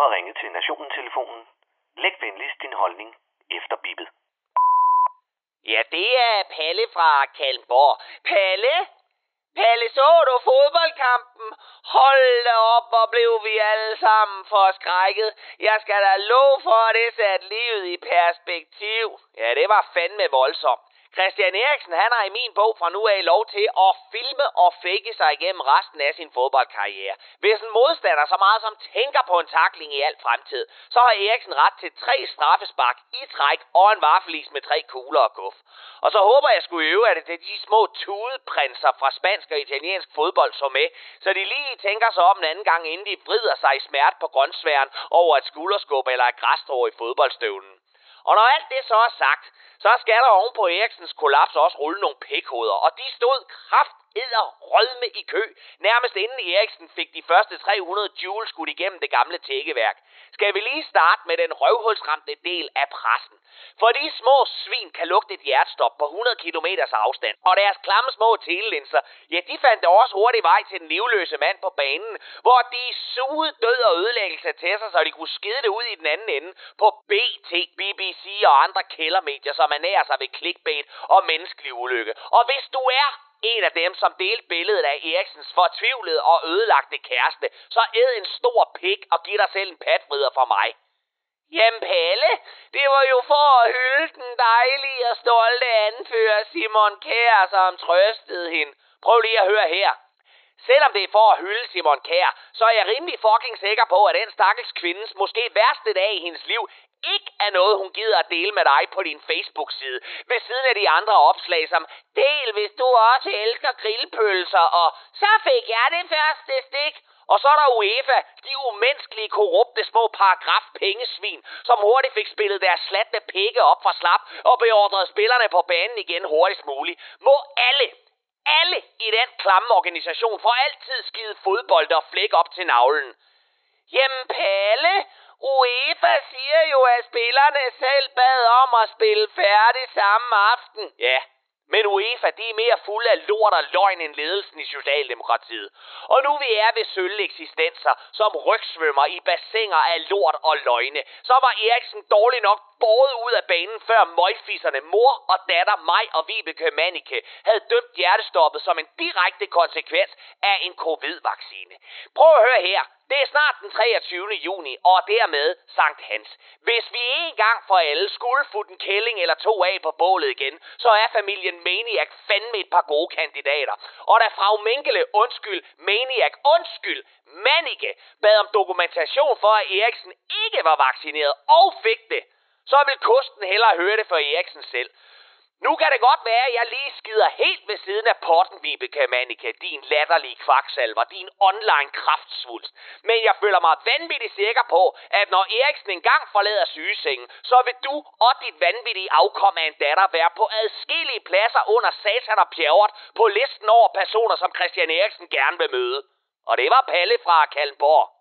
har ringet til Nationen-telefonen. Læg venligst din holdning efter bippet. Ja, det er Palle fra Kalmborg. Palle? Palle, så du fodboldkampen? Hold da op, hvor blev vi alle sammen forskrækket. Jeg skal da love for, at det satte livet i perspektiv. Ja, det var fandme voldsomt. Christian Eriksen, han har i min bog fra nu af lov til at filme og fake sig igennem resten af sin fodboldkarriere. Hvis en modstander så meget som tænker på en takling i al fremtid, så har Eriksen ret til tre straffespark i træk og en varfelis med tre kugler og guf. Og så håber jeg skulle øve, at det er de små tudeprinser fra spansk og italiensk fodbold så med, så de lige tænker sig om en anden gang, inden de vrider sig i smert på grøntsværen over et skulderskub eller et græstrå i fodboldstøvlen. Og når alt det så er sagt, så skal der oven på Eriksens kollaps også rulle nogle pikhoveder, og de stod kraft edder rødme i kø, nærmest inden Eriksen fik de første 300 joule skudt igennem det gamle tækkeværk. Skal vi lige starte med den røvhulsramte del af pressen. For de små svin kan lugte et hjertestop på 100 km afstand, og deres klamme små telelinser, ja, de fandt også hurtigt vej til den livløse mand på banen, hvor de sugede død og ødelæggelse til sig, så de kunne skide det ud i den anden ende på BT, BBC og andre kældermedier, som ernærer sig ved clickbait og menneskelig ulykke. Og hvis du er en af dem, som delte billedet af Eriksens fortvivlede og ødelagte kæreste, så æd en stor pik og giv dig selv en patfrider for mig. Jamen Palle, det var jo for at hylde den dejlige og stolte anfører Simon Kær, som trøstede hende. Prøv lige at høre her. Selvom det er for at hylde Simon Kær, så er jeg rimelig fucking sikker på, at den stakkels kvindes måske værste dag i hendes liv ikke er noget, hun gider at dele med dig på din Facebook-side. Ved siden af de andre opslag som, del hvis du også elsker grillpølser, og så fik jeg det første stik. Og så er der UEFA, de umenneskelige, korrupte små paragraf pengesvin, som hurtigt fik spillet deres slatne pikke op fra slap og beordrede spillerne på banen igen hurtigst muligt. Må alle, alle i den klamme organisation får altid skide fodbold og flæk op til navlen. Jamen Palle, UEFA siger jo, at spillerne selv bad om at spille færdig samme aften. Ja, men UEFA, de er mere fulde af lort og løgn end ledelsen i Socialdemokratiet. Og nu vi er ved sølle eksistenser, som rygsvømmer i bassiner af lort og løgne, så var Eriksen dårlig nok båret ud af banen, før møgfisserne mor og datter, mig og Vibeke Manike, havde dømt hjertestoppet som en direkte konsekvens af en covid-vaccine. Prøv at høre her. Det er snart den 23. juni, og dermed Sankt Hans. Hvis vi en gang for alle skulle få den kælling eller to af på bålet igen, så er familien Maniac fandme et par gode kandidater. Og da frau Minkele, undskyld, Maniac, undskyld, Manike, bad om dokumentation for, at Eriksen ikke var vaccineret og fik det, så vil kosten hellere høre det for Eriksen selv. Nu kan det godt være, at jeg lige skider helt ved siden af potten, Vibeke Manika, din latterlige kvaksalver, din online kraftsvulst. Men jeg føler mig vanvittigt sikker på, at når Eriksen engang forlader sygesengen, så vil du og dit vanvittige afkom af en datter være på adskillige pladser under satan og pjævret på listen over personer, som Christian Eriksen gerne vil møde. Og det var Palle fra Kalmborg.